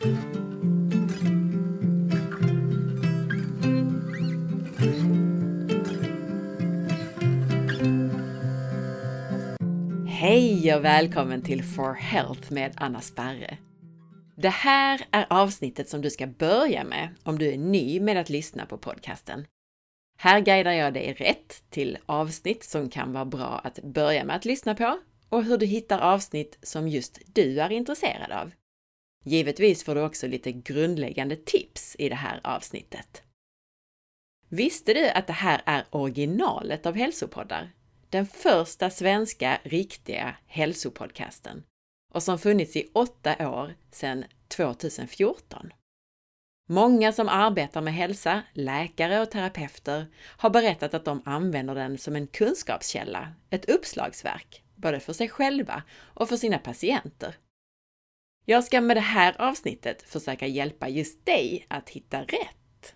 Hej och välkommen till For Health med Anna Sparre. Det här är avsnittet som du ska börja med om du är ny med att lyssna på podcasten. Här guidar jag dig rätt till avsnitt som kan vara bra att börja med att lyssna på och hur du hittar avsnitt som just du är intresserad av. Givetvis får du också lite grundläggande tips i det här avsnittet. Visste du att det här är originalet av hälsopoddar? Den första svenska riktiga hälsopodcasten och som funnits i åtta år sedan 2014. Många som arbetar med hälsa, läkare och terapeuter, har berättat att de använder den som en kunskapskälla, ett uppslagsverk, både för sig själva och för sina patienter. Jag ska med det här avsnittet försöka hjälpa just dig att hitta rätt.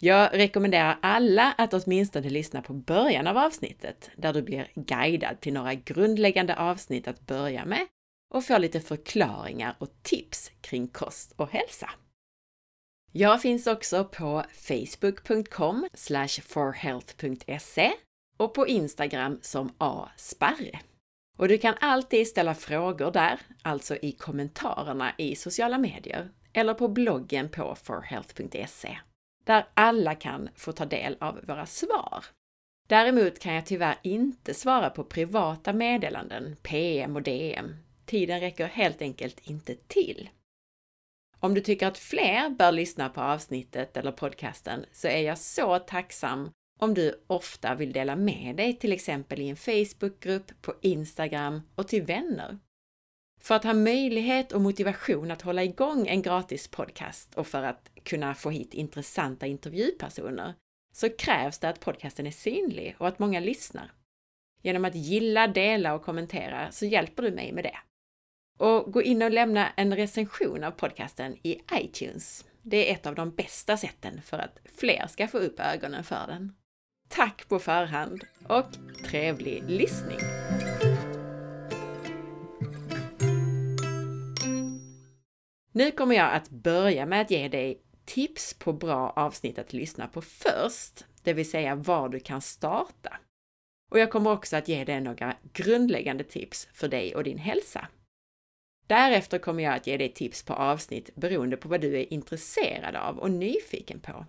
Jag rekommenderar alla att åtminstone lyssna på början av avsnittet, där du blir guidad till några grundläggande avsnitt att börja med och får lite förklaringar och tips kring kost och hälsa. Jag finns också på facebook.com forhealth.se och på Instagram som asparre. Och du kan alltid ställa frågor där, alltså i kommentarerna i sociala medier eller på bloggen på forhealth.se, där alla kan få ta del av våra svar. Däremot kan jag tyvärr inte svara på privata meddelanden, PM och DM. Tiden räcker helt enkelt inte till. Om du tycker att fler bör lyssna på avsnittet eller podcasten så är jag så tacksam om du ofta vill dela med dig till exempel i en Facebookgrupp, på Instagram och till vänner. För att ha möjlighet och motivation att hålla igång en gratis podcast och för att kunna få hit intressanta intervjupersoner så krävs det att podcasten är synlig och att många lyssnar. Genom att gilla, dela och kommentera så hjälper du mig med det. Och gå in och lämna en recension av podcasten i iTunes. Det är ett av de bästa sätten för att fler ska få upp ögonen för den. Tack på förhand och trevlig lyssning! Nu kommer jag att börja med att ge dig tips på bra avsnitt att lyssna på först, det vill säga var du kan starta. Och jag kommer också att ge dig några grundläggande tips för dig och din hälsa. Därefter kommer jag att ge dig tips på avsnitt beroende på vad du är intresserad av och nyfiken på.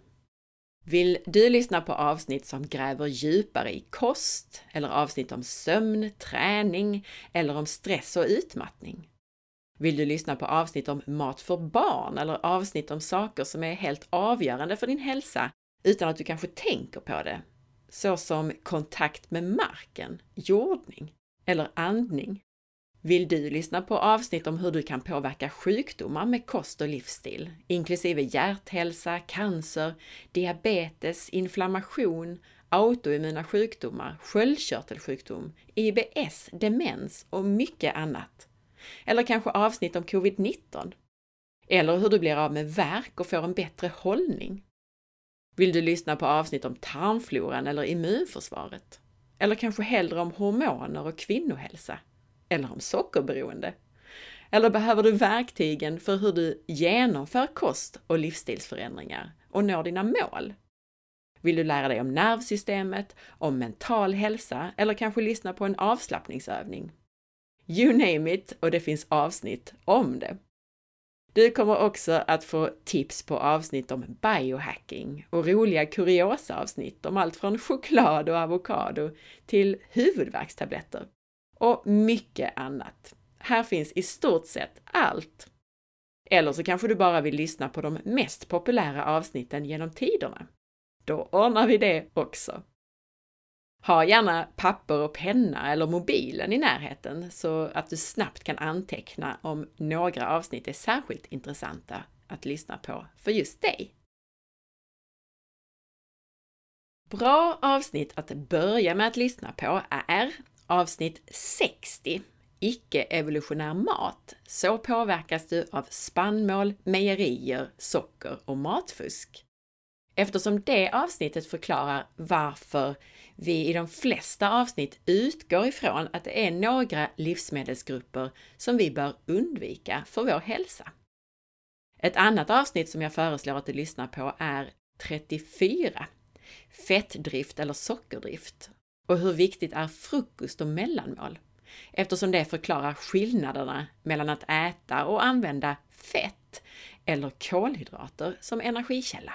Vill du lyssna på avsnitt som gräver djupare i kost eller avsnitt om sömn, träning eller om stress och utmattning? Vill du lyssna på avsnitt om mat för barn eller avsnitt om saker som är helt avgörande för din hälsa utan att du kanske tänker på det? Såsom kontakt med marken, jordning eller andning. Vill du lyssna på avsnitt om hur du kan påverka sjukdomar med kost och livsstil, inklusive hjärthälsa, cancer, diabetes, inflammation, autoimmuna sjukdomar, sköldkörtelsjukdom, IBS, demens och mycket annat? Eller kanske avsnitt om covid-19? Eller hur du blir av med värk och får en bättre hållning? Vill du lyssna på avsnitt om tarmfloran eller immunförsvaret? Eller kanske hellre om hormoner och kvinnohälsa? Eller om sockerberoende? Eller behöver du verktygen för hur du genomför kost och livsstilsförändringar och når dina mål? Vill du lära dig om nervsystemet, om mental hälsa eller kanske lyssna på en avslappningsövning? You name it och det finns avsnitt om det. Du kommer också att få tips på avsnitt om biohacking och roliga kuriosa-avsnitt om allt från choklad och avokado till huvudvärkstabletter och mycket annat. Här finns i stort sett allt. Eller så kanske du bara vill lyssna på de mest populära avsnitten genom tiderna. Då ordnar vi det också. Ha gärna papper och penna eller mobilen i närheten så att du snabbt kan anteckna om några avsnitt är särskilt intressanta att lyssna på för just dig. Bra avsnitt att börja med att lyssna på är Avsnitt 60 Icke-evolutionär mat. Så påverkas du av spannmål, mejerier, socker och matfusk. Eftersom det avsnittet förklarar varför vi i de flesta avsnitt utgår ifrån att det är några livsmedelsgrupper som vi bör undvika för vår hälsa. Ett annat avsnitt som jag föreslår att du lyssnar på är 34. Fettdrift eller sockerdrift. Och hur viktigt är frukost och mellanmål? Eftersom det förklarar skillnaderna mellan att äta och använda fett eller kolhydrater som energikälla.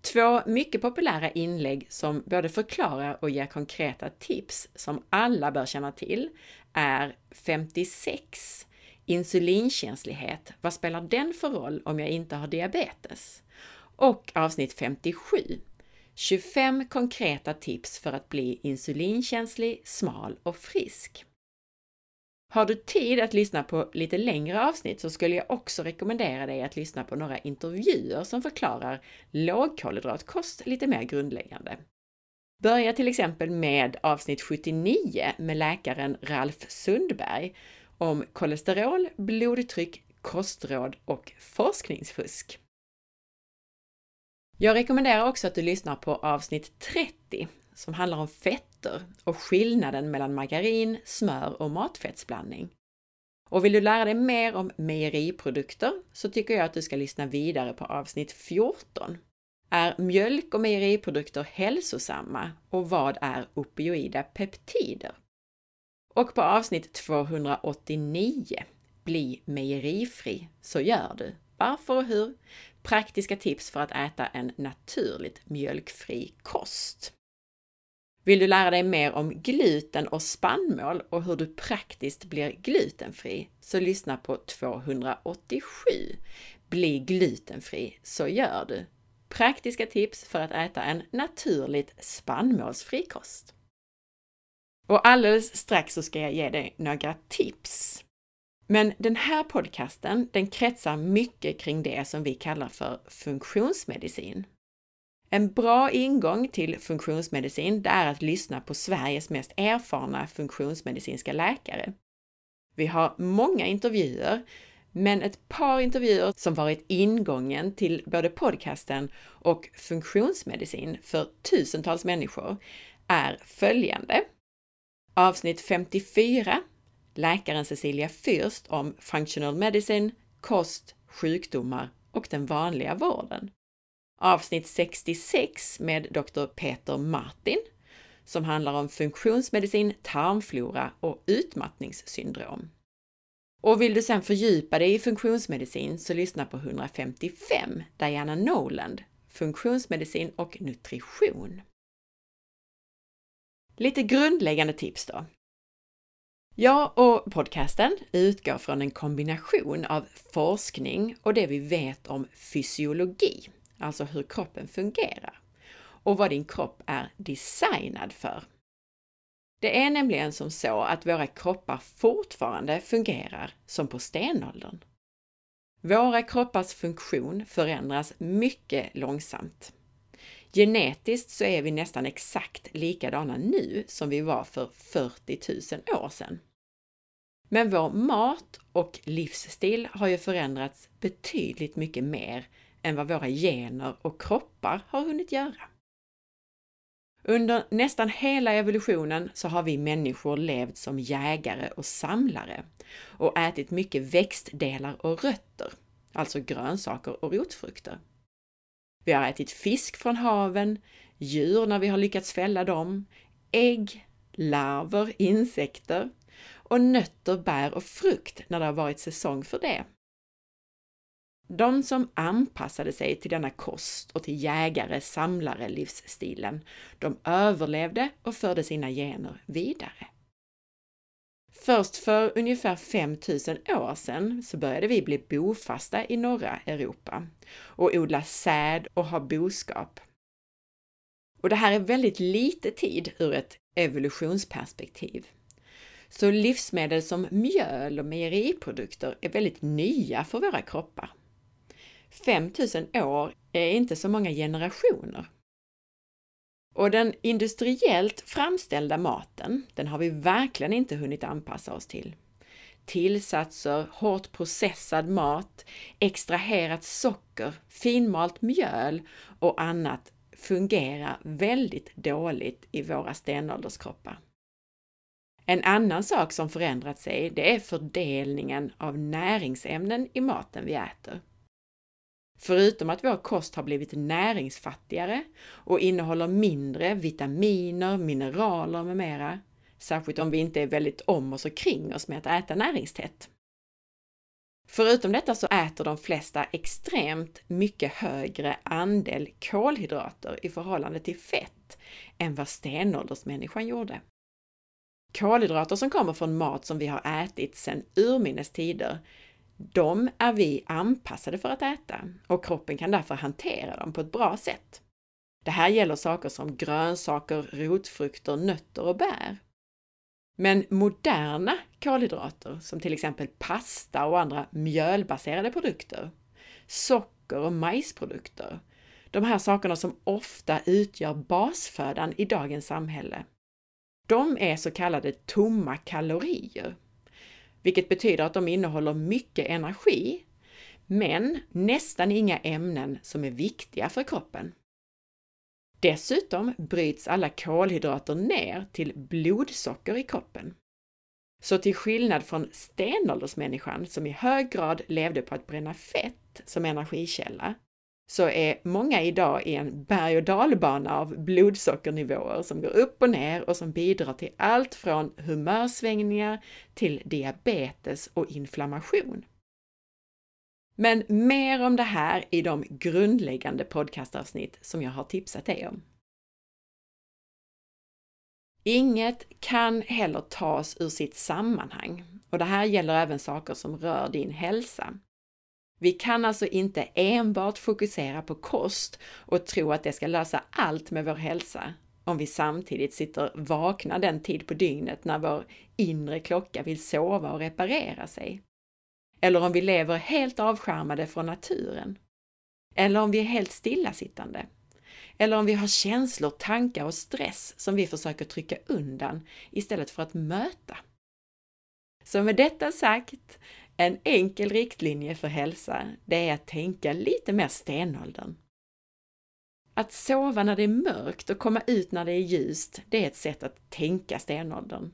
Två mycket populära inlägg som både förklarar och ger konkreta tips som alla bör känna till är 56 Insulinkänslighet, vad spelar den för roll om jag inte har diabetes? Och avsnitt 57 25 konkreta tips för att bli insulinkänslig, smal och frisk. Har du tid att lyssna på lite längre avsnitt så skulle jag också rekommendera dig att lyssna på några intervjuer som förklarar lågkolhydratkost lite mer grundläggande. Börja till exempel med avsnitt 79 med läkaren Ralf Sundberg om kolesterol, blodtryck, kostråd och forskningsfusk. Jag rekommenderar också att du lyssnar på avsnitt 30 som handlar om fetter och skillnaden mellan margarin, smör och matfettsblandning. Och vill du lära dig mer om mejeriprodukter så tycker jag att du ska lyssna vidare på avsnitt 14. Är mjölk och mejeriprodukter hälsosamma och vad är opioida peptider? Och på avsnitt 289, Bli mejerifri, så gör du. Varför och hur? Praktiska tips för att äta en naturligt mjölkfri kost. Vill du lära dig mer om gluten och spannmål och hur du praktiskt blir glutenfri så lyssna på 287. Bli glutenfri så gör du. Praktiska tips för att äta en naturligt spannmålsfri kost. Och alldeles strax så ska jag ge dig några tips. Men den här podcasten, den kretsar mycket kring det som vi kallar för funktionsmedicin. En bra ingång till funktionsmedicin, det är att lyssna på Sveriges mest erfarna funktionsmedicinska läkare. Vi har många intervjuer, men ett par intervjuer som varit ingången till både podcasten och funktionsmedicin för tusentals människor är följande. Avsnitt 54, läkaren Cecilia Fürst om functional medicine, kost, sjukdomar och den vanliga vården. Avsnitt 66 med Dr. Peter Martin som handlar om funktionsmedicin, tarmflora och utmattningssyndrom. Och vill du sedan fördjupa dig i funktionsmedicin så lyssna på 155, Diana Noland, funktionsmedicin och nutrition. Lite grundläggande tips då. Jag och podcasten utgår från en kombination av forskning och det vi vet om fysiologi, alltså hur kroppen fungerar och vad din kropp är designad för. Det är nämligen som så att våra kroppar fortfarande fungerar som på stenåldern. Våra kroppars funktion förändras mycket långsamt. Genetiskt så är vi nästan exakt likadana nu som vi var för 40 000 år sedan. Men vår mat och livsstil har ju förändrats betydligt mycket mer än vad våra gener och kroppar har hunnit göra. Under nästan hela evolutionen så har vi människor levt som jägare och samlare och ätit mycket växtdelar och rötter, alltså grönsaker och rotfrukter. Vi har ätit fisk från haven, djur när vi har lyckats fälla dem, ägg, larver, insekter och nötter, bär och frukt när det har varit säsong för det. De som anpassade sig till denna kost och till jägare-samlare-livsstilen, de överlevde och förde sina gener vidare. Först för ungefär 5000 år sedan så började vi bli bofasta i norra Europa och odla säd och ha boskap. Och det här är väldigt lite tid ur ett evolutionsperspektiv. Så livsmedel som mjöl och mejeriprodukter är väldigt nya för våra kroppar. 5000 år är inte så många generationer. Och den industriellt framställda maten, den har vi verkligen inte hunnit anpassa oss till. Tillsatser, hårt processad mat, extraherat socker, finmalt mjöl och annat fungerar väldigt dåligt i våra stenålderskroppar. En annan sak som förändrat sig, det är fördelningen av näringsämnen i maten vi äter. Förutom att vår kost har blivit näringsfattigare och innehåller mindre vitaminer, mineraler med mera, särskilt om vi inte är väldigt om oss och kring oss med att äta näringstätt. Förutom detta så äter de flesta extremt mycket högre andel kolhydrater i förhållande till fett än vad stenåldersmänniskan gjorde. Kolhydrater som kommer från mat som vi har ätit sedan urminnes tider, de är vi anpassade för att äta och kroppen kan därför hantera dem på ett bra sätt. Det här gäller saker som grönsaker, rotfrukter, nötter och bär. Men moderna kolhydrater, som till exempel pasta och andra mjölbaserade produkter, socker och majsprodukter, de här sakerna som ofta utgör basfödan i dagens samhälle, de är så kallade tomma kalorier, vilket betyder att de innehåller mycket energi, men nästan inga ämnen som är viktiga för kroppen. Dessutom bryts alla kolhydrater ner till blodsocker i kroppen. Så till skillnad från stenåldersmänniskan som i hög grad levde på att bränna fett som energikälla, så är många idag i en berg och dalbana av blodsockernivåer som går upp och ner och som bidrar till allt från humörsvängningar till diabetes och inflammation. Men mer om det här i de grundläggande podcastavsnitt som jag har tipsat dig om. Inget kan heller tas ur sitt sammanhang och det här gäller även saker som rör din hälsa. Vi kan alltså inte enbart fokusera på kost och tro att det ska lösa allt med vår hälsa om vi samtidigt sitter vakna den tid på dygnet när vår inre klocka vill sova och reparera sig. Eller om vi lever helt avskärmade från naturen. Eller om vi är helt stillasittande. Eller om vi har känslor, tankar och stress som vi försöker trycka undan istället för att möta. Så med detta sagt, en enkel riktlinje för hälsa, det är att tänka lite mer stenåldern. Att sova när det är mörkt och komma ut när det är ljust, det är ett sätt att tänka stenåldern.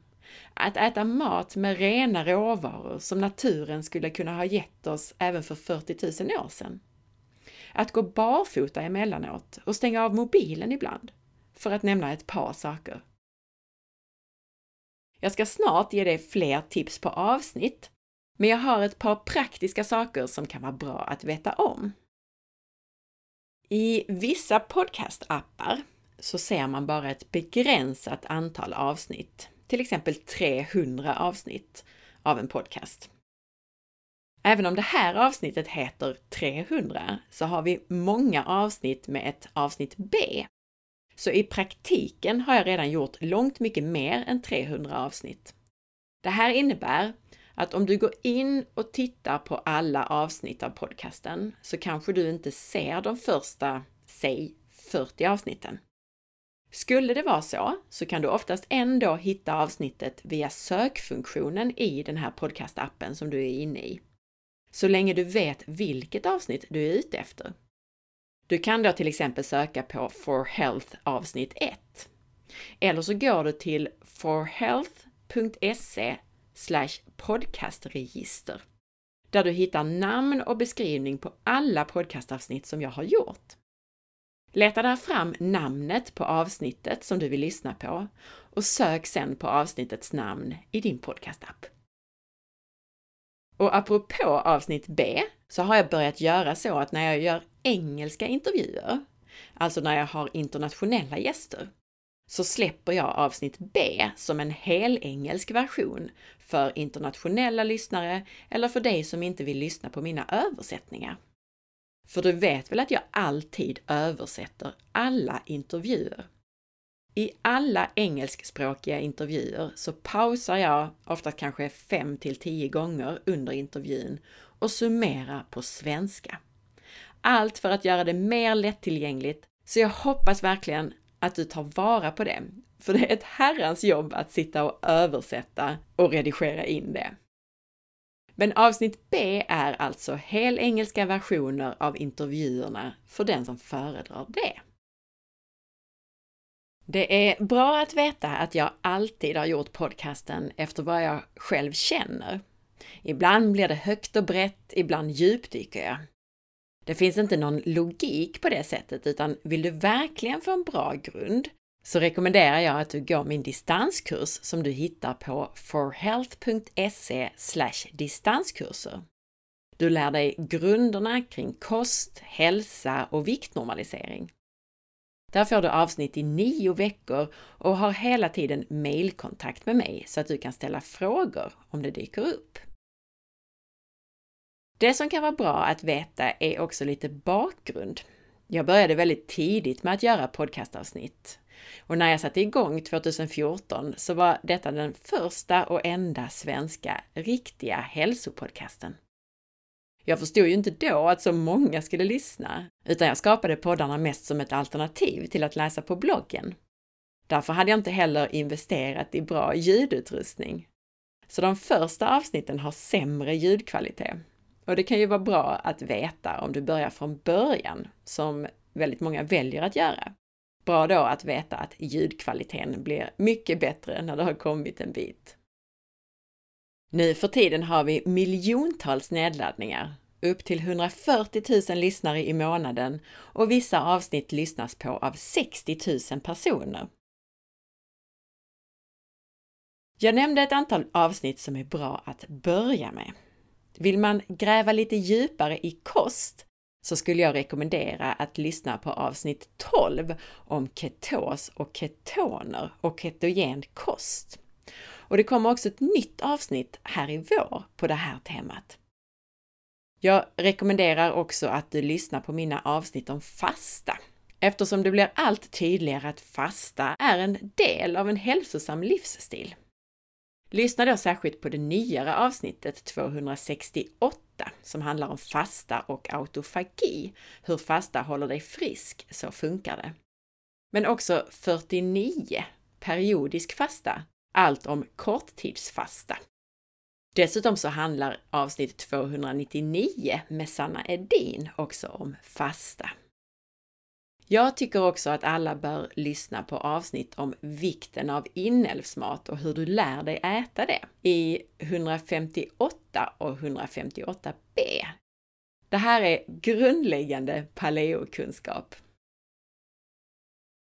Att äta mat med rena råvaror som naturen skulle kunna ha gett oss även för 40 000 år sedan. Att gå barfota emellanåt och stänga av mobilen ibland, för att nämna ett par saker. Jag ska snart ge dig fler tips på avsnitt, men jag har ett par praktiska saker som kan vara bra att veta om. I vissa podcastappar så ser man bara ett begränsat antal avsnitt till exempel 300 avsnitt av en podcast. Även om det här avsnittet heter 300 så har vi många avsnitt med ett avsnitt B. Så i praktiken har jag redan gjort långt mycket mer än 300 avsnitt. Det här innebär att om du går in och tittar på alla avsnitt av podcasten så kanske du inte ser de första, säg 40 avsnitten. Skulle det vara så, så kan du oftast ändå hitta avsnittet via sökfunktionen i den här podcastappen som du är inne i. Så länge du vet vilket avsnitt du är ute efter. Du kan då till exempel söka på For Health avsnitt 1. Eller så går du till forhealth.se podcastregister där du hittar namn och beskrivning på alla podcastavsnitt som jag har gjort. Leta där fram namnet på avsnittet som du vill lyssna på och sök sedan på avsnittets namn i din podcastapp. Och apropå avsnitt B så har jag börjat göra så att när jag gör engelska intervjuer, alltså när jag har internationella gäster, så släpper jag avsnitt B som en helengelsk version för internationella lyssnare eller för dig som inte vill lyssna på mina översättningar. För du vet väl att jag alltid översätter alla intervjuer? I alla engelskspråkiga intervjuer så pausar jag, ofta kanske 5 till 10 gånger under intervjun och summerar på svenska. Allt för att göra det mer lättillgängligt, så jag hoppas verkligen att du tar vara på det. För det är ett herrans jobb att sitta och översätta och redigera in det. Men avsnitt B är alltså helengelska versioner av intervjuerna för den som föredrar det. Det är bra att veta att jag alltid har gjort podcasten efter vad jag själv känner. Ibland blir det högt och brett, ibland djupdyker jag. Det finns inte någon logik på det sättet, utan vill du verkligen få en bra grund så rekommenderar jag att du går min distanskurs som du hittar på forhealth.se distanskurser. Du lär dig grunderna kring kost, hälsa och viktnormalisering. Där får du avsnitt i nio veckor och har hela tiden mailkontakt med mig så att du kan ställa frågor om det dyker upp. Det som kan vara bra att veta är också lite bakgrund. Jag började väldigt tidigt med att göra podcastavsnitt. Och när jag satte igång 2014 så var detta den första och enda svenska riktiga hälsopodcasten. Jag förstod ju inte då att så många skulle lyssna, utan jag skapade poddarna mest som ett alternativ till att läsa på bloggen. Därför hade jag inte heller investerat i bra ljudutrustning. Så de första avsnitten har sämre ljudkvalitet. Och det kan ju vara bra att veta om du börjar från början, som väldigt många väljer att göra. Bra då att veta att ljudkvaliteten blir mycket bättre när du har kommit en bit. Nu för tiden har vi miljontals nedladdningar, upp till 140 000 lyssnare i månaden och vissa avsnitt lyssnas på av 60 000 personer. Jag nämnde ett antal avsnitt som är bra att börja med. Vill man gräva lite djupare i kost så skulle jag rekommendera att lyssna på avsnitt 12 om ketos och ketoner och ketogen kost. Och det kommer också ett nytt avsnitt här i vår på det här temat. Jag rekommenderar också att du lyssnar på mina avsnitt om fasta, eftersom det blir allt tydligare att fasta är en del av en hälsosam livsstil. Lyssna då särskilt på det nyare avsnittet 268 som handlar om fasta och autofagi, hur fasta håller dig frisk, så funkar det. Men också 49, periodisk fasta, allt om korttidsfasta. Dessutom så handlar avsnitt 299 med Sanna Edin också om fasta. Jag tycker också att alla bör lyssna på avsnitt om vikten av inälvsmat och hur du lär dig äta det i 158 och 158b. Det här är grundläggande paleokunskap.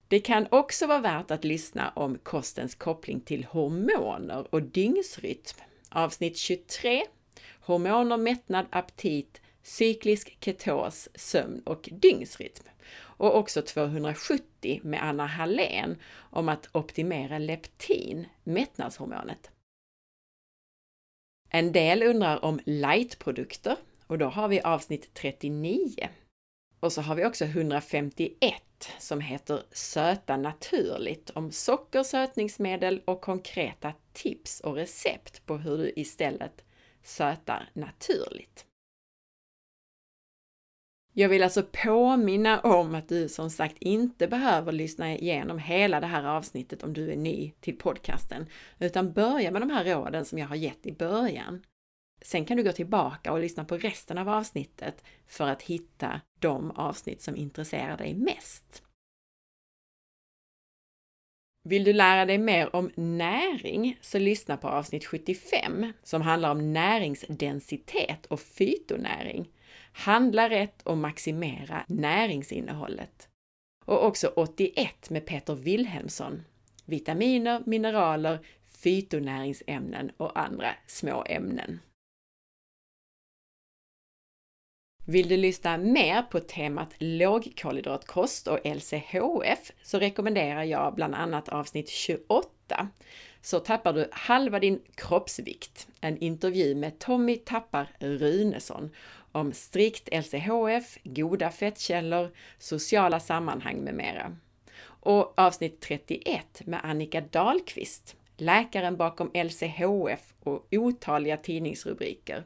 Det kan också vara värt att lyssna om kostens koppling till hormoner och dygnsrytm. Avsnitt 23 Hormoner, mättnad, aptit, cyklisk ketos, sömn och dygnsrytm. Och också 270 med Anna Hallén om att optimera leptin, mättnadshormonet. En del undrar om lightprodukter och då har vi avsnitt 39. Och så har vi också 151 som heter Söta naturligt om socker, sötningsmedel och konkreta tips och recept på hur du istället sötar naturligt. Jag vill alltså påminna om att du som sagt inte behöver lyssna igenom hela det här avsnittet om du är ny till podcasten, utan börja med de här råden som jag har gett i början. Sen kan du gå tillbaka och lyssna på resten av avsnittet för att hitta de avsnitt som intresserar dig mest. Vill du lära dig mer om näring så lyssna på avsnitt 75 som handlar om näringsdensitet och fytonäring. Handla rätt och maximera näringsinnehållet. Och också 81 med Peter Wilhelmsson. Vitaminer, mineraler, fytonäringsämnen och andra små ämnen. Vill du lyssna mer på temat lågkolhydratkost och LCHF så rekommenderar jag bland annat avsnitt 28. Så tappar du halva din kroppsvikt. En intervju med Tommy Tappar Runesson om strikt LCHF, goda fettkällor, sociala sammanhang med mera. Och avsnitt 31 med Annika Dahlqvist, läkaren bakom LCHF och otaliga tidningsrubriker.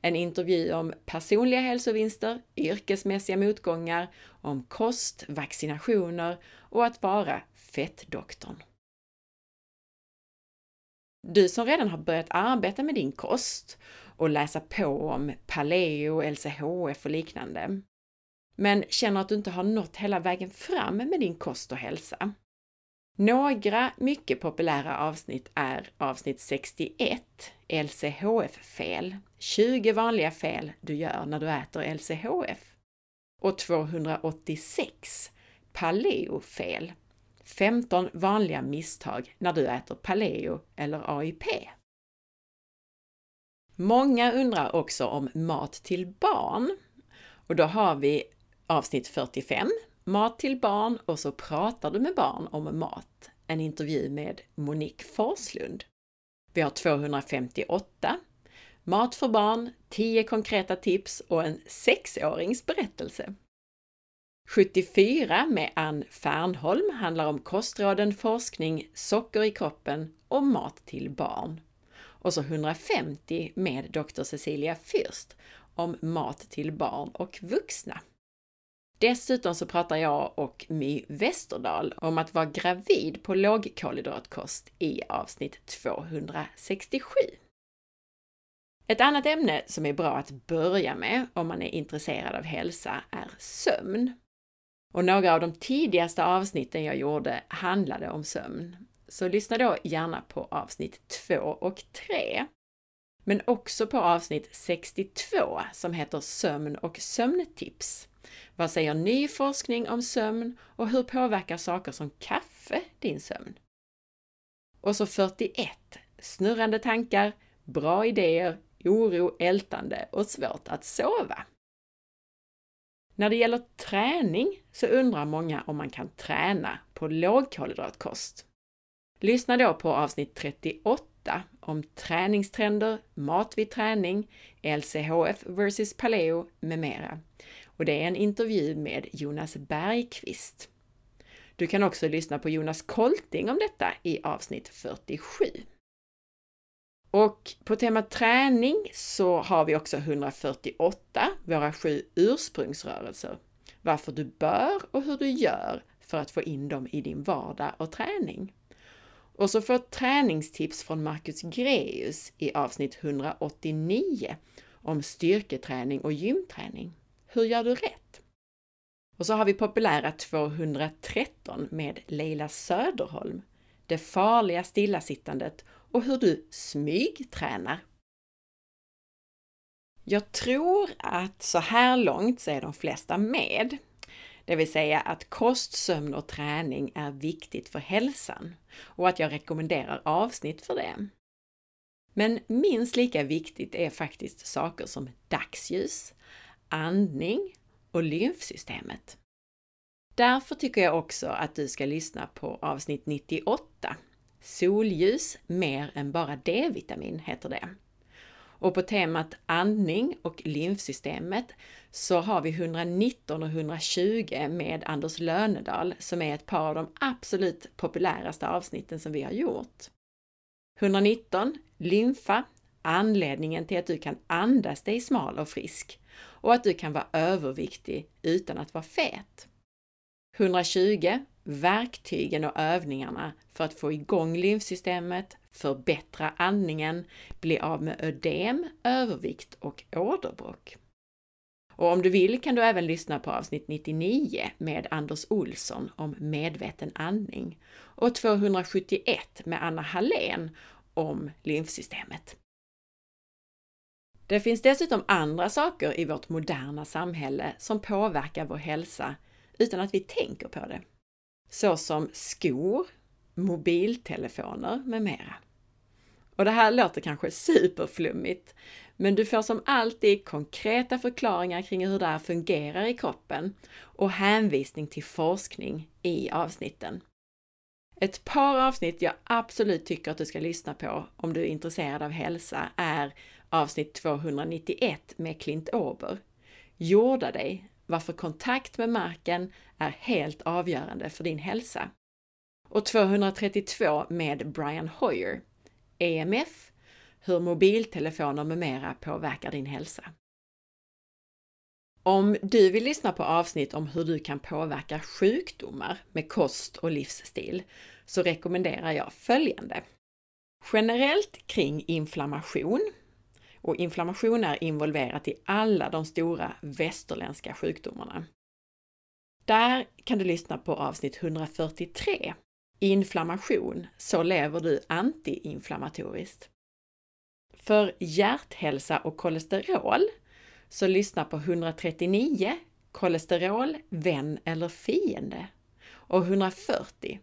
En intervju om personliga hälsovinster, yrkesmässiga motgångar, om kost, vaccinationer och att vara fettdoktorn. Du som redan har börjat arbeta med din kost och läsa på om paleo, LCHF och liknande, men känner att du inte har nått hela vägen fram med din kost och hälsa, Några mycket populära avsnitt är avsnitt 61, LCHF-fel, 20 vanliga fel du gör när du äter LCHF och 286, Paleo-fel, 15 vanliga misstag när du äter paleo eller AIP. Många undrar också om mat till barn. Och då har vi avsnitt 45, Mat till barn och så pratar du med barn om mat. En intervju med Monique Forslund. Vi har 258, Mat för barn, 10 konkreta tips och en sexårings berättelse. 74 med Ann Fernholm handlar om kostråden, forskning, socker i kroppen och mat till barn. Och så 150 med Dr. Cecilia Fürst om mat till barn och vuxna. Dessutom så pratar jag och My Westerdahl om att vara gravid på lågkolhydratkost i avsnitt 267. Ett annat ämne som är bra att börja med om man är intresserad av hälsa är sömn. Och några av de tidigaste avsnitten jag gjorde handlade om sömn. Så lyssna då gärna på avsnitt 2 och 3. Men också på avsnitt 62 som heter Sömn och sömntips. Vad säger ny forskning om sömn och hur påverkar saker som kaffe din sömn? Och så 41. Snurrande tankar, bra idéer, oro, ältande och svårt att sova. När det gäller träning så undrar många om man kan träna på lågkolhydratkost. Lyssna då på avsnitt 38 om träningstrender, mat vid träning, LCHF vs Paleo med mera. Och det är en intervju med Jonas Bergqvist. Du kan också lyssna på Jonas Kolting om detta i avsnitt 47. Och på temat träning så har vi också 148, våra sju ursprungsrörelser. Varför du bör och hur du gör för att få in dem i din vardag och träning. Och så får träningstips från Marcus Greus i avsnitt 189 om styrketräning och gymträning. Hur gör du rätt? Och så har vi populära 213 med Leila Söderholm, Det farliga stillasittandet och hur du smygtränar. Jag tror att så här långt så är de flesta med. Det vill säga att kost, sömn och träning är viktigt för hälsan och att jag rekommenderar avsnitt för det. Men minst lika viktigt är faktiskt saker som dagsljus, andning och lymfsystemet. Därför tycker jag också att du ska lyssna på avsnitt 98. Solljus mer än bara D-vitamin heter det. Och på temat andning och lymfsystemet så har vi 119 och 120 med Anders Lönedal som är ett par av de absolut populäraste avsnitten som vi har gjort. 119 Lymfa, anledningen till att du kan andas dig smal och frisk och att du kan vara överviktig utan att vara fet. 120 Verktygen och övningarna för att få igång lymfsystemet, förbättra andningen, bli av med ödem, övervikt och åderbråck. Och om du vill kan du även lyssna på avsnitt 99 med Anders Olsson om medveten andning och 271 med Anna Hallén om lymfsystemet. Det finns dessutom andra saker i vårt moderna samhälle som påverkar vår hälsa utan att vi tänker på det. Såsom skor, mobiltelefoner med mera. Och det här låter kanske superflummigt, men du får som alltid konkreta förklaringar kring hur det här fungerar i kroppen och hänvisning till forskning i avsnitten. Ett par avsnitt jag absolut tycker att du ska lyssna på om du är intresserad av hälsa är avsnitt 291 med Clint Ober, Jorda dig, varför kontakt med marken är helt avgörande för din hälsa. Och 232 med Brian Hoyer, EMF, hur mobiltelefoner med mera påverkar din hälsa. Om du vill lyssna på avsnitt om hur du kan påverka sjukdomar med kost och livsstil så rekommenderar jag följande. Generellt kring inflammation och inflammation är involverat i alla de stora västerländska sjukdomarna. Där kan du lyssna på avsnitt 143, inflammation så lever du antiinflammatoriskt. För hjärthälsa och kolesterol så lyssna på 139 kolesterol, vän eller fiende och 140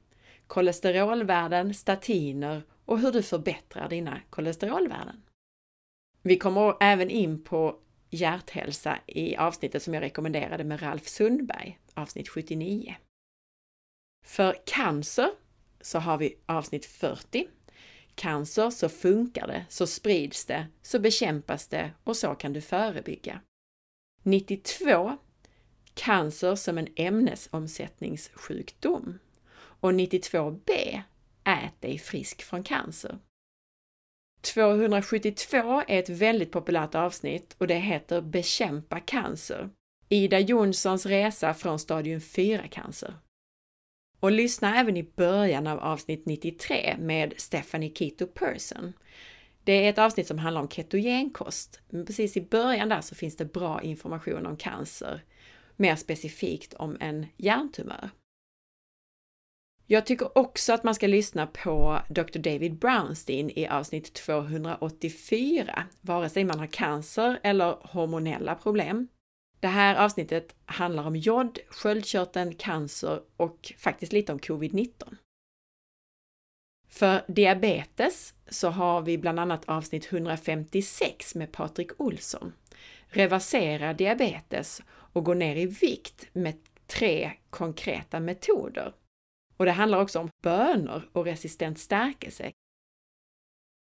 kolesterolvärden, statiner och hur du förbättrar dina kolesterolvärden. Vi kommer även in på hjärthälsa i avsnittet som jag rekommenderade med Ralf Sundberg, avsnitt 79. För cancer så har vi avsnitt 40. Cancer, så funkar det, så sprids det, så bekämpas det och så kan du förebygga. 92. Cancer som en ämnesomsättningssjukdom. Och 92b. Ät dig frisk från cancer. 272 är ett väldigt populärt avsnitt och det heter Bekämpa cancer. Ida Jonssons resa från stadium 4-cancer. Och lyssna även i början av avsnitt 93 med Stephanie Keto Person. Det är ett avsnitt som handlar om ketogenkost. Men precis i början där så finns det bra information om cancer, mer specifikt om en hjärntumör. Jag tycker också att man ska lyssna på Dr. David Brownstein i avsnitt 284, vare sig man har cancer eller hormonella problem. Det här avsnittet handlar om jod, sköldkörteln, cancer och faktiskt lite om covid-19. För diabetes så har vi bland annat avsnitt 156 med Patrik Olsson. Reversera diabetes och gå ner i vikt med tre konkreta metoder. Och det handlar också om bönor och resistent stärkelse.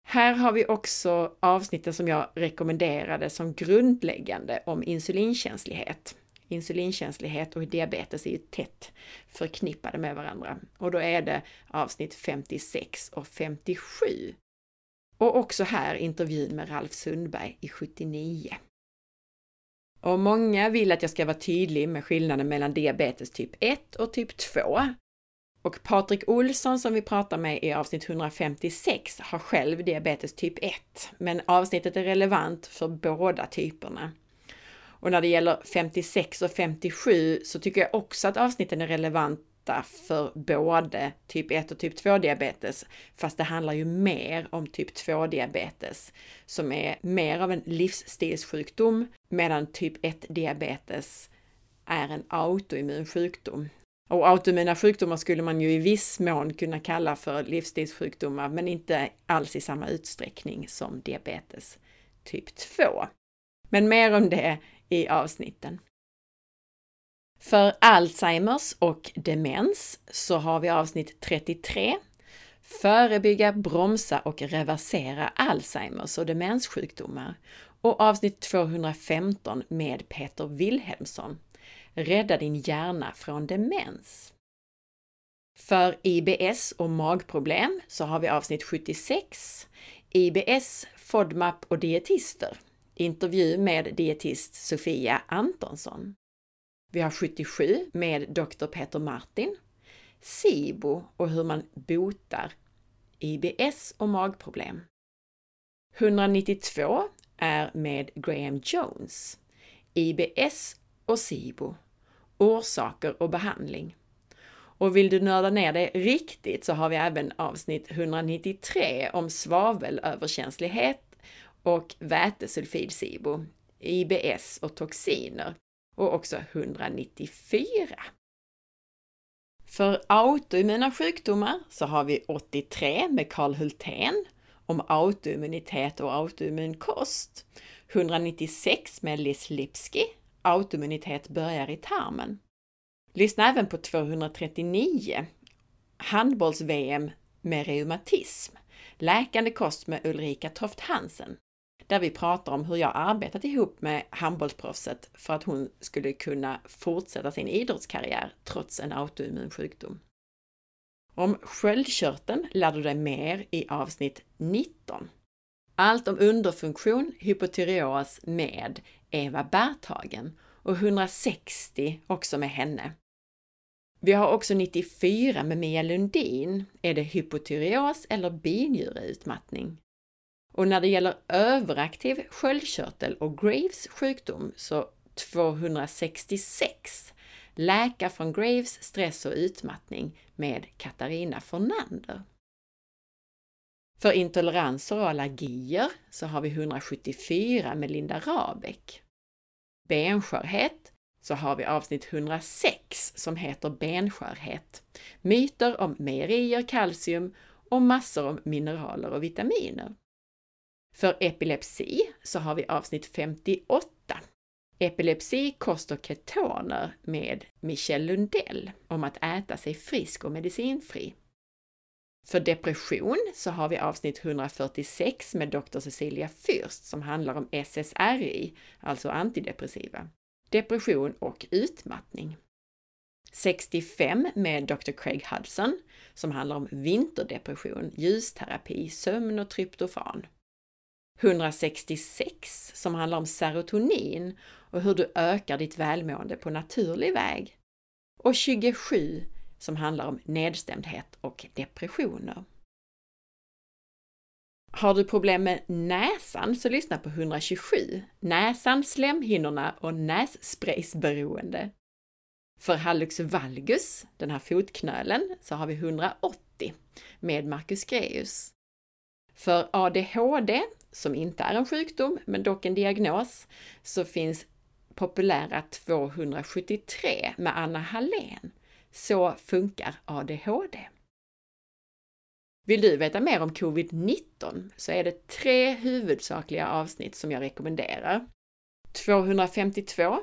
Här har vi också avsnitten som jag rekommenderade som grundläggande om insulinkänslighet. Insulinkänslighet och diabetes är ju tätt förknippade med varandra och då är det avsnitt 56 och 57. Och också här intervjun med Ralf Sundberg i 79. Och många vill att jag ska vara tydlig med skillnaden mellan diabetes typ 1 och typ 2. Och Patrik Olsson som vi pratar med i avsnitt 156 har själv diabetes typ 1, men avsnittet är relevant för båda typerna. Och när det gäller 56 och 57 så tycker jag också att avsnitten är relevanta för både typ 1 och typ 2 diabetes, fast det handlar ju mer om typ 2 diabetes som är mer av en livsstilssjukdom medan typ 1 diabetes är en autoimmun sjukdom och autoimmuna sjukdomar skulle man ju i viss mån kunna kalla för livsstilssjukdomar, men inte alls i samma utsträckning som diabetes typ 2. Men mer om det i avsnitten. För Alzheimers och demens så har vi avsnitt 33. Förebygga, bromsa och reversera Alzheimers och demenssjukdomar och avsnitt 215 med Peter Wilhelmsson Rädda din hjärna från demens. För IBS och magproblem så har vi avsnitt 76, IBS, FODMAP och dietister. Intervju med dietist Sofia Antonsson. Vi har 77 med Dr. Peter Martin, SIBO och hur man botar IBS och magproblem. 192 är med Graham Jones, IBS och SIBO orsaker och behandling. Och vill du nörda ner det riktigt så har vi även avsnitt 193 om svavelöverkänslighet och vätesulfid-SIBO, IBS och toxiner och också 194. För autoimmuna sjukdomar så har vi 83 med Karl Hultén om autoimmunitet och autoimmun kost, 196 med Liz Lipski autoimmunitet börjar i tarmen. Lyssna även på 239 handbolls-VM med reumatism, läkande kost med Ulrika Toft Hansen, där vi pratar om hur jag arbetat ihop med handbollsproffset för att hon skulle kunna fortsätta sin idrottskarriär trots en autoimmun sjukdom. Om sköldkörteln lär du dig mer i avsnitt 19. Allt om underfunktion, hypotyreos med Eva Berthagen och 160 också med henne. Vi har också 94 med Mia Lundin. Är det hypotyreos eller binjureutmattning? Och när det gäller överaktiv sköldkörtel och Graves sjukdom så 266. Läka från Graves, stress och utmattning med Katarina Fornander. För intoleranser och allergier så har vi 174 med Linda Rabeck. Benskörhet så har vi avsnitt 106 som heter Benskörhet. Myter om mejerier, kalcium och massor om mineraler och vitaminer. För epilepsi så har vi avsnitt 58. Epilepsi, kost och ketoner med Michel Lundell om att äta sig frisk och medicinfri. För depression så har vi avsnitt 146 med Dr. Cecilia Fürst som handlar om SSRI, alltså antidepressiva, depression och utmattning. 65 med Dr. Craig Hudson som handlar om vinterdepression, ljusterapi, sömn och tryptofan. 166 som handlar om serotonin och hur du ökar ditt välmående på naturlig väg. Och 27 som handlar om nedstämdhet och depressioner. Har du problem med näsan så lyssna på 127, näsan, slemhinnorna och nässpraysberoende. För hallux valgus, den här fotknölen, så har vi 180 med Marcus Greus. För ADHD, som inte är en sjukdom men dock en diagnos, så finns populära 273 med Anna Hallén. Så funkar ADHD. Vill du veta mer om covid-19 så är det tre huvudsakliga avsnitt som jag rekommenderar. 252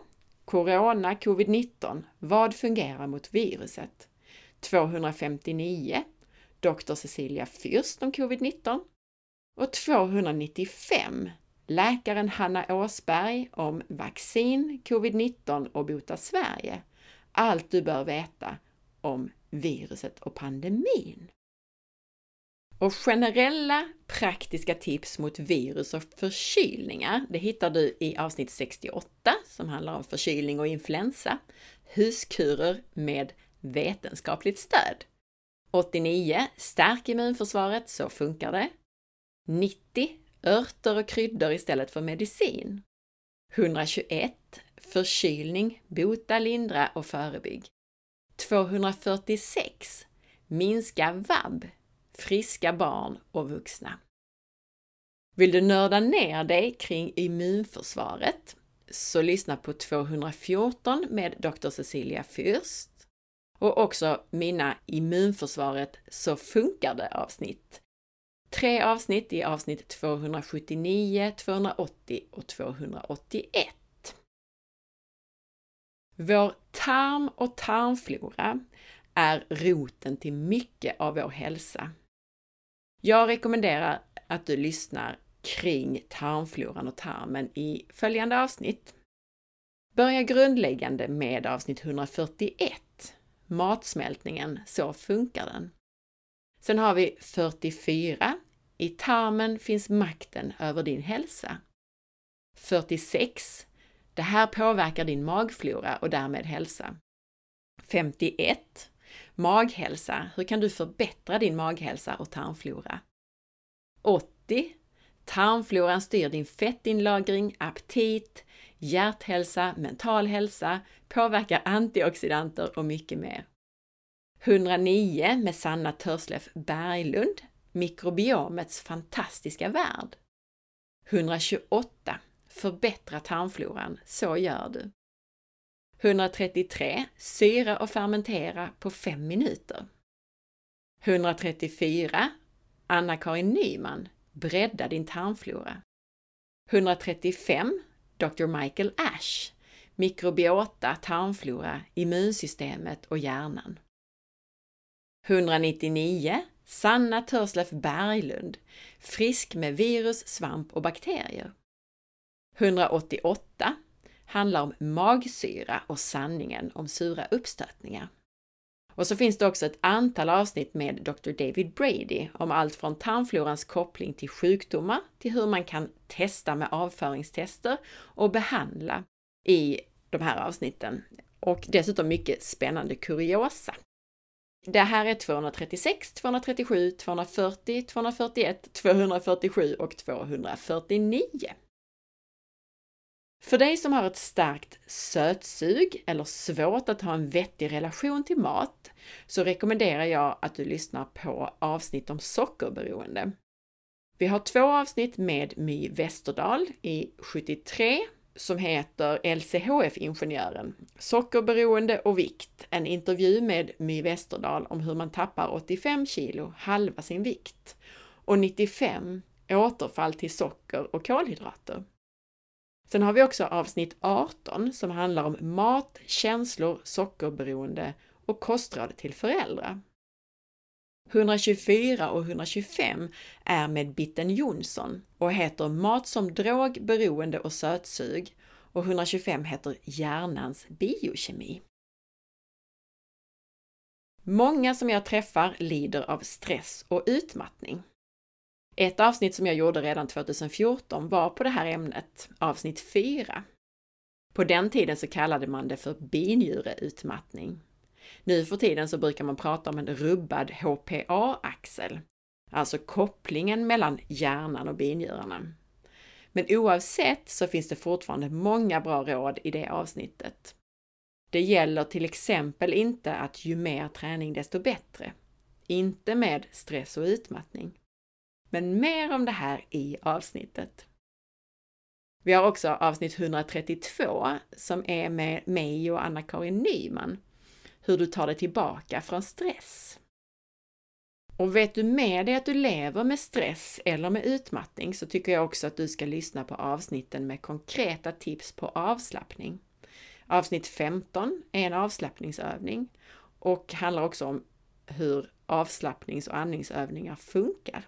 Corona covid-19. Vad fungerar mot viruset? 259 Dr. Cecilia Fürst om covid-19 och 295 läkaren Hanna Åsberg om vaccin, covid-19 och Bota Sverige. Allt du bör veta om viruset och pandemin. Och generella praktiska tips mot virus och förkylningar, det hittar du i avsnitt 68 som handlar om förkylning och influensa. Huskurer med vetenskapligt stöd. 89. Stärk immunförsvaret, så funkar det. 90. Örter och kryddor istället för medicin. 121. Förkylning, bota, lindra och förebygg. 246. Minska vab, friska barn och vuxna. Vill du nörda ner dig kring immunförsvaret så lyssna på 214 med Dr. Cecilia Fürst och också mina Immunförsvaret så funkar det avsnitt. Tre avsnitt i avsnitt 279, 280 och 281. Vår tarm och tarmflora är roten till mycket av vår hälsa. Jag rekommenderar att du lyssnar kring tarmfloran och tarmen i följande avsnitt. Börja grundläggande med avsnitt 141, matsmältningen, så funkar den. Sen har vi 44, i tarmen finns makten över din hälsa. 46, det här påverkar din magflora och därmed hälsa. 51, Maghälsa. Hur kan du förbättra din maghälsa och tarmflora? 80. Tarmfloran styr din fettinlagring, aptit, hjärthälsa, mental hälsa, påverkar antioxidanter och mycket mer. 109 med Sanna Törslef Berglund, Mikrobiomets fantastiska värld. 128 Förbättra tarmfloran, så gör du. 133 Syra och fermentera på 5 minuter. 134 Anna-Karin Nyman Bredda din tarmflora. 135 Dr. Michael Ash Mikrobiota, tarmflora, immunsystemet och hjärnan. 199 Sanna Törslef Berglund Frisk med virus, svamp och bakterier. 188 handlar om magsyra och sanningen om sura uppstötningar. Och så finns det också ett antal avsnitt med Dr. David Brady om allt från tarmflorans koppling till sjukdomar till hur man kan testa med avföringstester och behandla i de här avsnitten. Och dessutom mycket spännande kuriosa. Det här är 236, 237, 240, 241, 247 och 249. För dig som har ett starkt sötsug eller svårt att ha en vettig relation till mat så rekommenderar jag att du lyssnar på avsnitt om sockerberoende. Vi har två avsnitt med My Westerdahl i 73 som heter LCHF-ingenjören, sockerberoende och vikt, en intervju med My Westerdahl om hur man tappar 85 kilo, halva sin vikt, och 95, återfall till socker och kolhydrater. Sen har vi också avsnitt 18 som handlar om mat, känslor, sockerberoende och kostråd till föräldrar. 124 och 125 är med Bitten Jonsson och heter Mat som drog, beroende och sötsug och 125 heter Hjärnans biokemi. Många som jag träffar lider av stress och utmattning. Ett avsnitt som jag gjorde redan 2014 var på det här ämnet, avsnitt 4. På den tiden så kallade man det för binjureutmattning. Nu för tiden så brukar man prata om en rubbad HPA-axel, alltså kopplingen mellan hjärnan och binjurarna. Men oavsett så finns det fortfarande många bra råd i det avsnittet. Det gäller till exempel inte att ju mer träning desto bättre. Inte med stress och utmattning. Men mer om det här i avsnittet. Vi har också avsnitt 132 som är med mig och Anna-Karin Nyman. Hur du tar dig tillbaka från stress. Och vet du med dig att du lever med stress eller med utmattning så tycker jag också att du ska lyssna på avsnitten med konkreta tips på avslappning. Avsnitt 15 är en avslappningsövning och handlar också om hur avslappnings och andningsövningar funkar.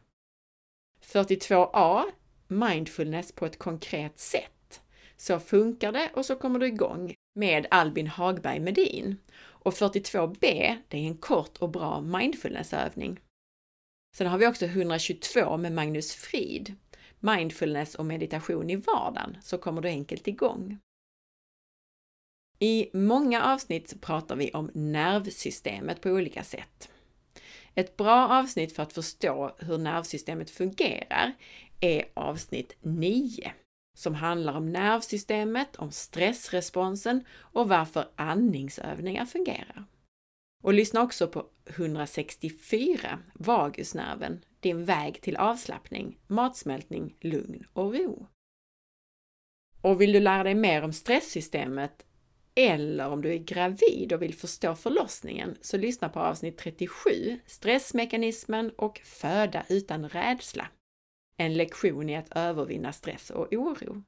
42a Mindfulness på ett konkret sätt. Så funkar det och så kommer du igång med Albin Hagberg Medin. Och 42b, det är en kort och bra mindfulnessövning. Sen har vi också 122 med Magnus Frid. Mindfulness och meditation i vardagen, så kommer du enkelt igång. I många avsnitt pratar vi om nervsystemet på olika sätt. Ett bra avsnitt för att förstå hur nervsystemet fungerar är avsnitt 9 som handlar om nervsystemet, om stressresponsen och varför andningsövningar fungerar. Och lyssna också på 164, vagusnerven, din väg till avslappning, matsmältning, lugn och ro. Och vill du lära dig mer om stresssystemet eller om du är gravid och vill förstå förlossningen så lyssna på avsnitt 37, stressmekanismen och föda utan rädsla. En lektion i att övervinna stress och oro.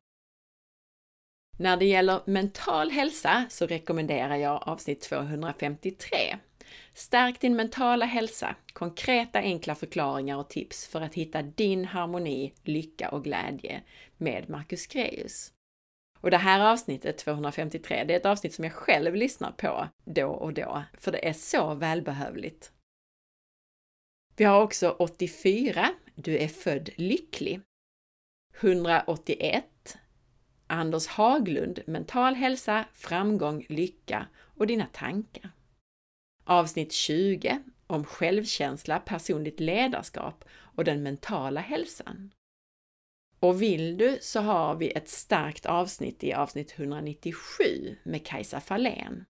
När det gäller mental hälsa så rekommenderar jag avsnitt 253. Stärk din mentala hälsa, konkreta enkla förklaringar och tips för att hitta din harmoni, lycka och glädje med Marcus Greus. Och det här avsnittet, 253, det är ett avsnitt som jag själv lyssnar på då och då, för det är så välbehövligt. Vi har också 84, du är född lycklig. 181, Anders Haglund, mental hälsa, framgång, lycka och dina tankar. Avsnitt 20 om självkänsla, personligt ledarskap och den mentala hälsan. Och vill du så har vi ett starkt avsnitt i avsnitt 197 med Kajsa Fahlén.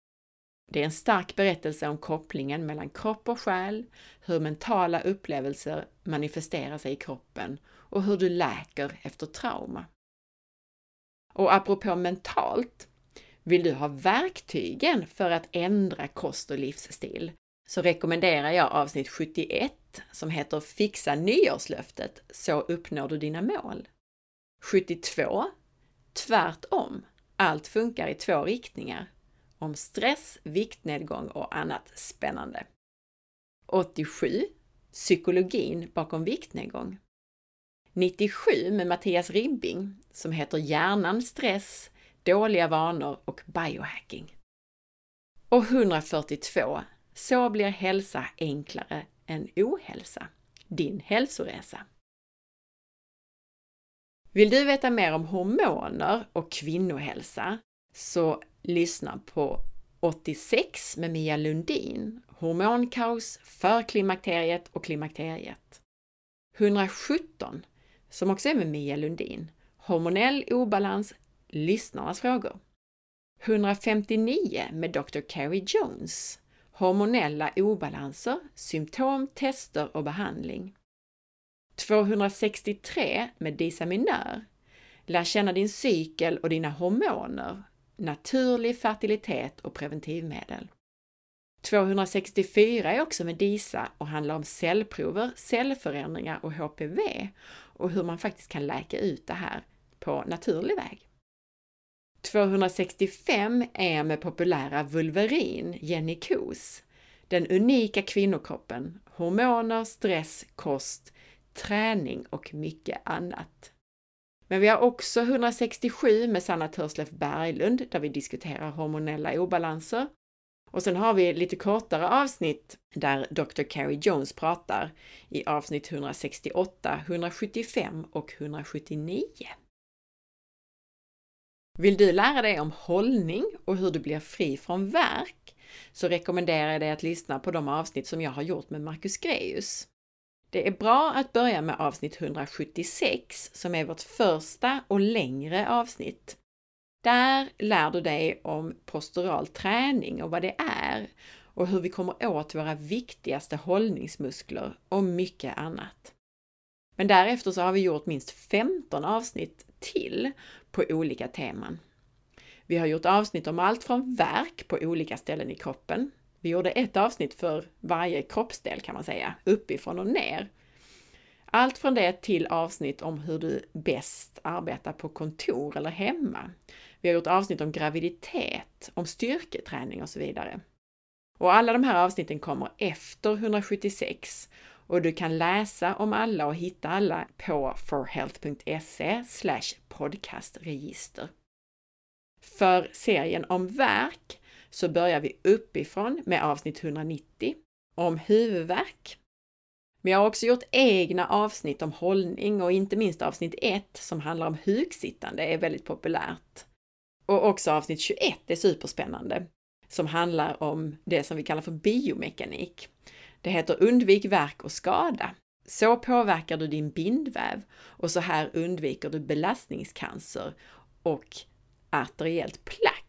Det är en stark berättelse om kopplingen mellan kropp och själ, hur mentala upplevelser manifesterar sig i kroppen och hur du läker efter trauma. Och apropå mentalt, vill du ha verktygen för att ändra kost och livsstil så rekommenderar jag avsnitt 71 som heter Fixa nyårslöftet så uppnår du dina mål. 72 Tvärtom. Allt funkar i två riktningar. Om stress, viktnedgång och annat spännande. 87 Psykologin bakom viktnedgång. 97 med Mattias Ribbing som heter Hjärnan, stress, dåliga vanor och biohacking. Och 142 Så blir hälsa enklare än ohälsa. Din hälsoresa. Vill du veta mer om hormoner och kvinnohälsa så lyssna på 86 med Mia Lundin, Hormonkaos, för klimakteriet och klimakteriet. 117 som också är med Mia Lundin, hormonell obalans, lyssnarnas frågor. 159 med Dr. Carrie Jones, hormonella obalanser, symptom, tester och behandling. 263 med Disaminör lär känna din cykel och dina hormoner, naturlig fertilitet och preventivmedel. 264 är också med DISA och handlar om cellprover, cellförändringar och HPV och hur man faktiskt kan läka ut det här på naturlig väg. 265 är med populära Vulverin, Jenny Kos, den unika kvinnokroppen, hormoner, stress, kost, träning och mycket annat. Men vi har också 167 med Sanna Törslef Berglund där vi diskuterar hormonella obalanser. Och sen har vi lite kortare avsnitt där Dr. Carrie Jones pratar i avsnitt 168, 175 och 179. Vill du lära dig om hållning och hur du blir fri från värk så rekommenderar jag dig att lyssna på de avsnitt som jag har gjort med Marcus Greus. Det är bra att börja med avsnitt 176 som är vårt första och längre avsnitt. Där lär du dig om postural träning och vad det är och hur vi kommer åt våra viktigaste hållningsmuskler och mycket annat. Men därefter så har vi gjort minst 15 avsnitt till på olika teman. Vi har gjort avsnitt om allt från verk på olika ställen i kroppen. Vi gjorde ett avsnitt för varje kroppsdel kan man säga, uppifrån och ner. Allt från det till avsnitt om hur du bäst arbetar på kontor eller hemma. Vi har gjort avsnitt om graviditet, om styrketräning och så vidare. Och alla de här avsnitten kommer efter 176 och du kan läsa om alla och hitta alla på forhealth.se podcastregister. För serien om verk så börjar vi uppifrån med avsnitt 190 om huvudvärk. Men jag har också gjort egna avsnitt om hållning och inte minst avsnitt 1 som handlar om huksittande är väldigt populärt. Och också avsnitt 21 är superspännande som handlar om det som vi kallar för biomekanik. Det heter Undvik verk och skada. Så påverkar du din bindväv och så här undviker du belastningscancer och arteriellt plack.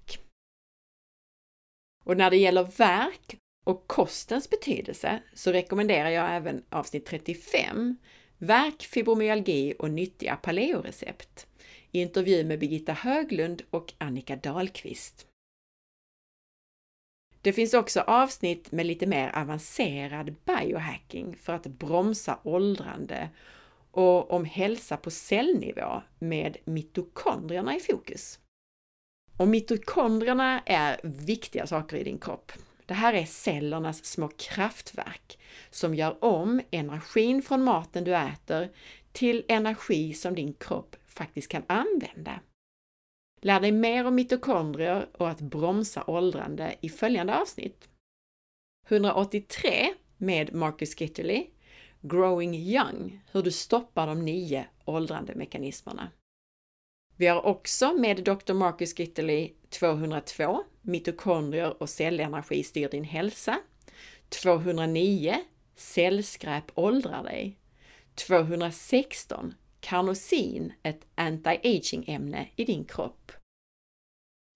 Och när det gäller verk och kostens betydelse så rekommenderar jag även avsnitt 35, Verk, fibromyalgi och nyttiga paleorecept. i Intervju med Birgitta Höglund och Annika Dahlqvist. Det finns också avsnitt med lite mer avancerad biohacking för att bromsa åldrande och om hälsa på cellnivå med mitokondrierna i fokus. Och mitokondrierna är viktiga saker i din kropp. Det här är cellernas små kraftverk som gör om energin från maten du äter till energi som din kropp faktiskt kan använda. Lär dig mer om mitokondrier och att bromsa åldrande i följande avsnitt. 183 med Marcus Gitterly, Growing Young, hur du stoppar de nio åldrande mekanismerna. Vi har också med Dr. Marcus Gitterly 202, mitokondrier och cellenergi styr din hälsa. 209, cellskräp åldrar dig. 216, karnosin, ett anti-aging ämne i din kropp.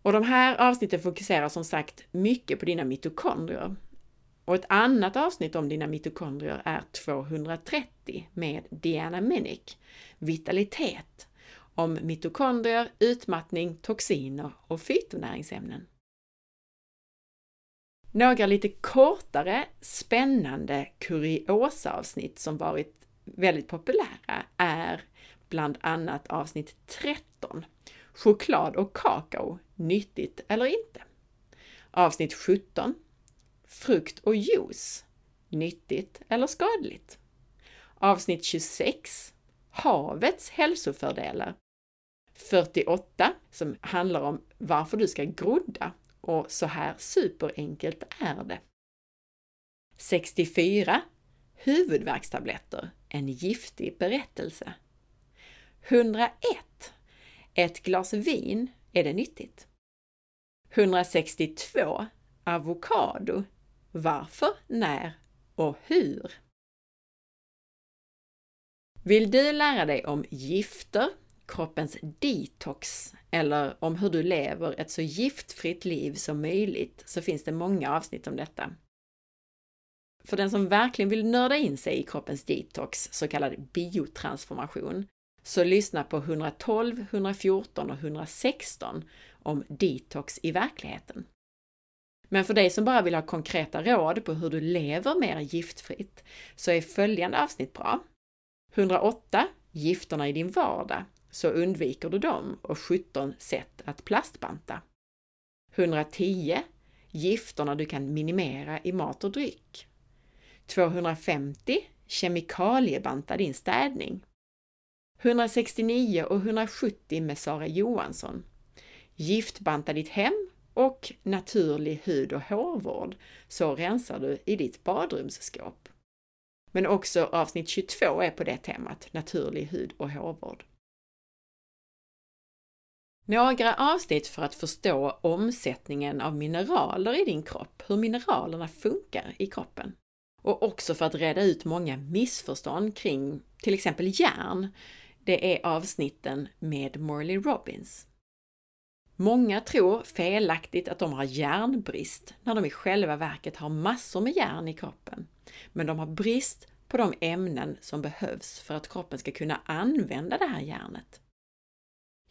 Och de här avsnitten fokuserar som sagt mycket på dina mitokondrier. Och ett annat avsnitt om dina mitokondrier är 230 med Diana Minnick, vitalitet, om mitokondrier, utmattning, toxiner och fytonäringsämnen. Några lite kortare spännande kuriosa-avsnitt som varit väldigt populära är bland annat avsnitt 13 Choklad och kakao, nyttigt eller inte? Avsnitt 17 Frukt och juice, nyttigt eller skadligt? Avsnitt 26 Havets hälsofördelar 48 som handlar om varför du ska grodda och så här superenkelt är det. 64 Huvudvärkstabletter, en giftig berättelse. 101 Ett glas vin, är det nyttigt? 162 Avokado. Varför, när och hur? Vill du lära dig om gifter, kroppens detox eller om hur du lever ett så giftfritt liv som möjligt så finns det många avsnitt om detta. För den som verkligen vill nörda in sig i kroppens detox, så kallad biotransformation, så lyssna på 112, 114 och 116 om detox i verkligheten. Men för dig som bara vill ha konkreta råd på hur du lever mer giftfritt så är följande avsnitt bra. 108 Gifterna i din vardag, så undviker du dem och 17 sätt att plastbanta. 110 Gifterna du kan minimera i mat och dryck. 250 Kemikaliebanta din städning. 169 och 170 med Sara Johansson. Giftbanta ditt hem och naturlig hud och hårvård så rensar du i ditt badrumsskåp. Men också avsnitt 22 är på det temat, naturlig hud och hårvård. Några avsnitt för att förstå omsättningen av mineraler i din kropp, hur mineralerna funkar i kroppen. Och också för att reda ut många missförstånd kring till exempel järn. Det är avsnitten med Morley Robbins. Många tror felaktigt att de har järnbrist när de i själva verket har massor med järn i kroppen. Men de har brist på de ämnen som behövs för att kroppen ska kunna använda det här järnet.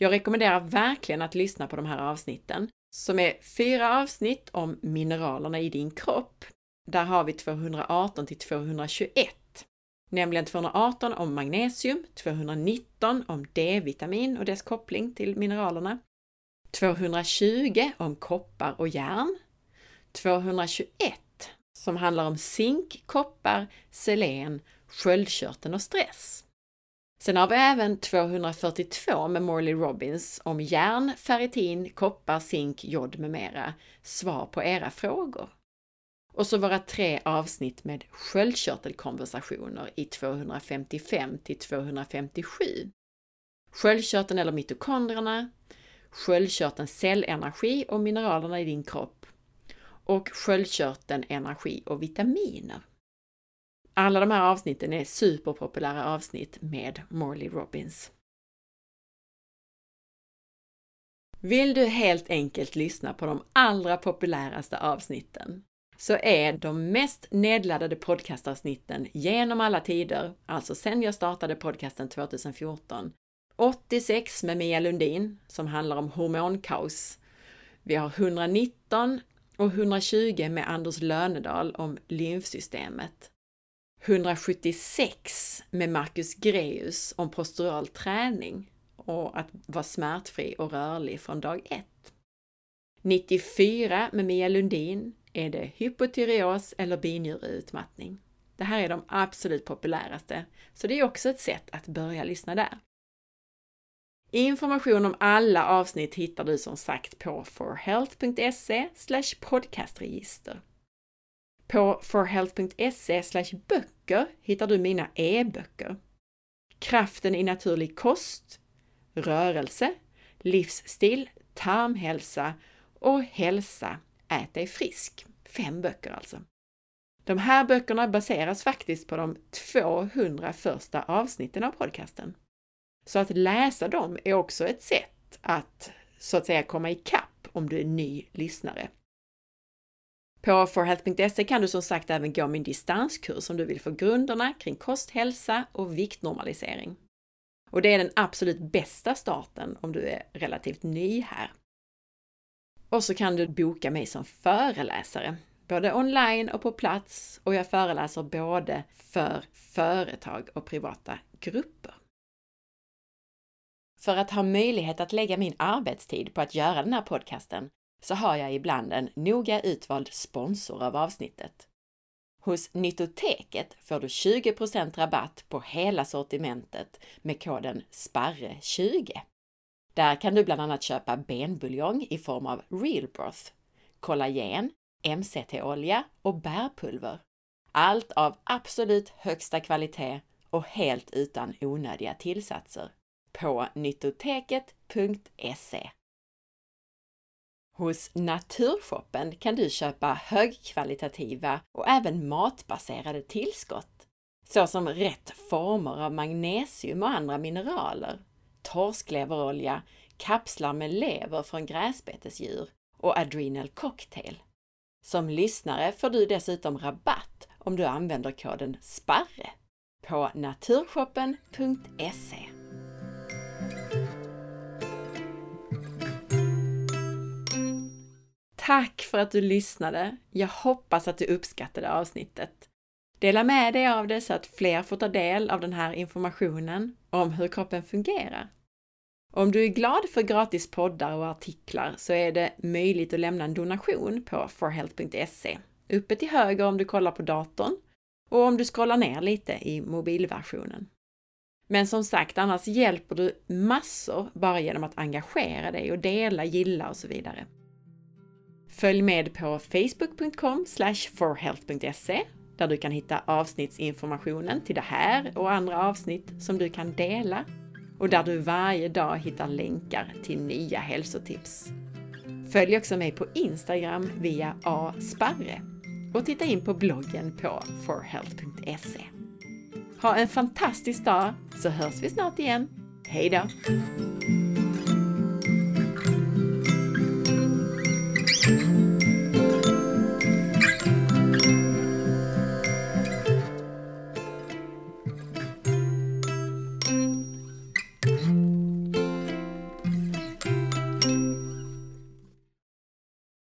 Jag rekommenderar verkligen att lyssna på de här avsnitten, som är fyra avsnitt om mineralerna i din kropp. Där har vi 218 till 221, nämligen 218 om magnesium, 219 om D-vitamin och dess koppling till mineralerna, 220 om koppar och järn, 221 som handlar om zink, koppar, selen, sköldkörteln och stress. Sen har vi även 242 med Morley Robbins om järn, ferritin, koppar, zink, jod med mera. Svar på era frågor. Och så våra tre avsnitt med sköldkörtelkonversationer i 255 till 257. Sköldkörteln eller mitokondrierna, sköldkörtelns cellenergi och mineralerna i din kropp och sköldkörteln, energi och vitaminer. Alla de här avsnitten är superpopulära avsnitt med Morley Robbins. Vill du helt enkelt lyssna på de allra populäraste avsnitten så är de mest nedladdade podcastavsnitten genom alla tider, alltså sedan jag startade podcasten 2014, 86 med Mia Lundin som handlar om hormonkaos. Vi har 119 och 120 med Anders Lönedal om lymfsystemet. 176 med Marcus Greus om postural träning och att vara smärtfri och rörlig från dag 1. 94 med Mia Lundin är det hypotyreos eller binjureutmattning. Det här är de absolut populäraste, så det är också ett sätt att börja lyssna där. Information om alla avsnitt hittar du som sagt på forhealth.se podcastregister. På forhealth.se böcker hittar du mina e-böcker. Kraften i naturlig kost, rörelse, livsstil, tarmhälsa och hälsa, ät dig frisk. Fem böcker alltså. De här böckerna baseras faktiskt på de 200 första avsnitten av podcasten. Så att läsa dem är också ett sätt att så att säga komma ikapp om du är ny lyssnare. På forhealth.se kan du som sagt även gå min distanskurs om du vill få grunderna kring kost, hälsa och viktnormalisering. Och det är den absolut bästa starten om du är relativt ny här. Och så kan du boka mig som föreläsare, både online och på plats och jag föreläser både för företag och privata grupper. För att ha möjlighet att lägga min arbetstid på att göra den här podcasten så har jag ibland en noga utvald sponsor av avsnittet. Hos Nyttoteket får du 20% rabatt på hela sortimentet med koden SPARRE20. Där kan du bland annat köpa benbuljong i form av real broth, kollagen, MCT-olja och bärpulver. Allt av absolut högsta kvalitet och helt utan onödiga tillsatser på nyttoteket.se. Hos Naturshoppen kan du köpa högkvalitativa och även matbaserade tillskott, såsom rätt former av magnesium och andra mineraler, torskleverolja, kapslar med lever från gräsbetesdjur och Adrenal Cocktail. Som lyssnare får du dessutom rabatt om du använder koden SPARRE på naturshoppen.se. Tack för att du lyssnade! Jag hoppas att du uppskattade avsnittet. Dela med dig av det så att fler får ta del av den här informationen om hur kroppen fungerar. Om du är glad för gratis poddar och artiklar så är det möjligt att lämna en donation på forhealth.se. Uppe till höger om du kollar på datorn och om du scrollar ner lite i mobilversionen. Men som sagt, annars hjälper du massor bara genom att engagera dig och dela, gilla och så vidare. Följ med på facebook.com forhealth.se där du kan hitta avsnittsinformationen till det här och andra avsnitt som du kan dela och där du varje dag hittar länkar till nya hälsotips. Följ också mig på Instagram via asparre och titta in på bloggen på forhealth.se. Ha en fantastisk dag så hörs vi snart igen. Hejdå!